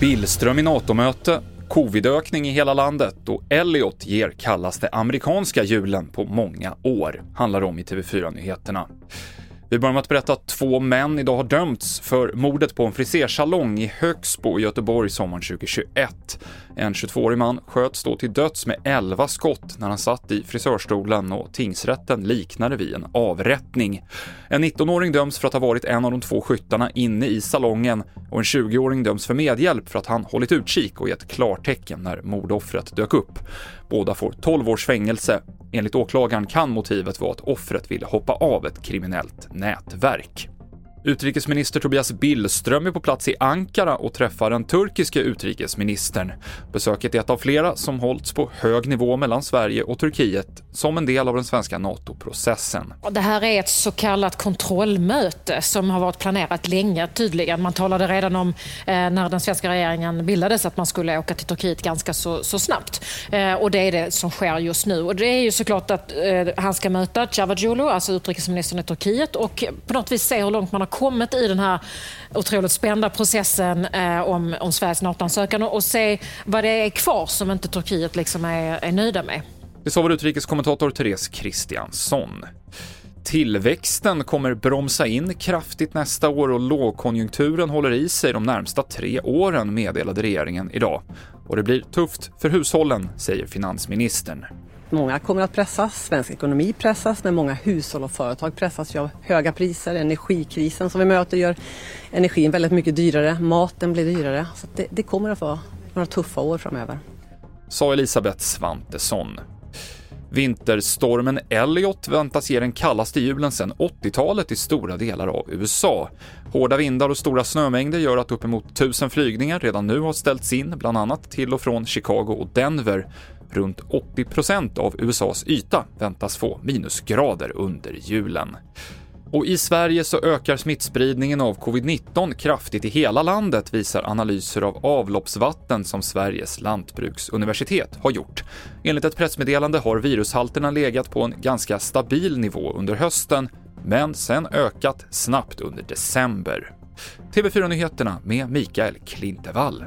Billström i NATO-möte, covidökning i hela landet och Elliot ger kallaste amerikanska julen på många år, handlar om i TV4-nyheterna. Vi börjar med att berätta att två män idag har dömts för mordet på en frisersalong i Högsbo i Göteborg sommaren 2021. En 22-årig man sköts då till döds med 11 skott när han satt i frisörstolen och tingsrätten liknade vid en avrättning. En 19-åring döms för att ha varit en av de två skyttarna inne i salongen och en 20-åring döms för medhjälp för att han hållit utkik och gett klartecken när mordoffret dök upp. Båda får 12 års fängelse. Enligt åklagaren kan motivet vara att offret ville hoppa av ett kriminellt nätverk. Utrikesminister Tobias Billström är på plats i Ankara och träffar den turkiske utrikesministern. Besöket är ett av flera som hållits på hög nivå mellan Sverige och Turkiet som en del av den svenska NATO-processen. Det här är ett så kallat kontrollmöte som har varit planerat länge tydligen. Man talade redan om eh, när den svenska regeringen bildades att man skulle åka till Turkiet ganska så, så snabbt. Eh, och det är det som sker just nu. Och det är ju såklart att eh, han ska möta Cavusoglu, alltså utrikesministern i Turkiet och på något vis se hur långt man har kommit i den här otroligt spända processen eh, om, om Sveriges NATO-ansökan och se vad det är kvar som inte Turkiet liksom är, är nöjda med. Det sa vår utrikeskommentator Therese Kristiansson. Tillväxten kommer bromsa in kraftigt nästa år och lågkonjunkturen håller i sig de närmsta tre åren, meddelade regeringen idag. Och det blir tufft för hushållen, säger finansministern. Många kommer att pressas, svensk ekonomi pressas, men många hushåll och företag pressas ju av höga priser. Energikrisen som vi möter gör energin väldigt mycket dyrare, maten blir dyrare. Så det, det kommer att vara några tuffa år framöver. Sa Elisabeth Svantesson. Vinterstormen Elliot väntas ge den kallaste julen sedan 80-talet i stora delar av USA. Hårda vindar och stora snömängder gör att uppemot 1000 flygningar redan nu har ställts in, bland annat till och från Chicago och Denver. Runt 80% av USAs yta väntas få minusgrader under julen. Och i Sverige så ökar smittspridningen av covid-19 kraftigt i hela landet, visar analyser av avloppsvatten som Sveriges lantbruksuniversitet har gjort. Enligt ett pressmeddelande har virushalterna legat på en ganska stabil nivå under hösten, men sen ökat snabbt under december. TV4-nyheterna med Mikael Klintevall.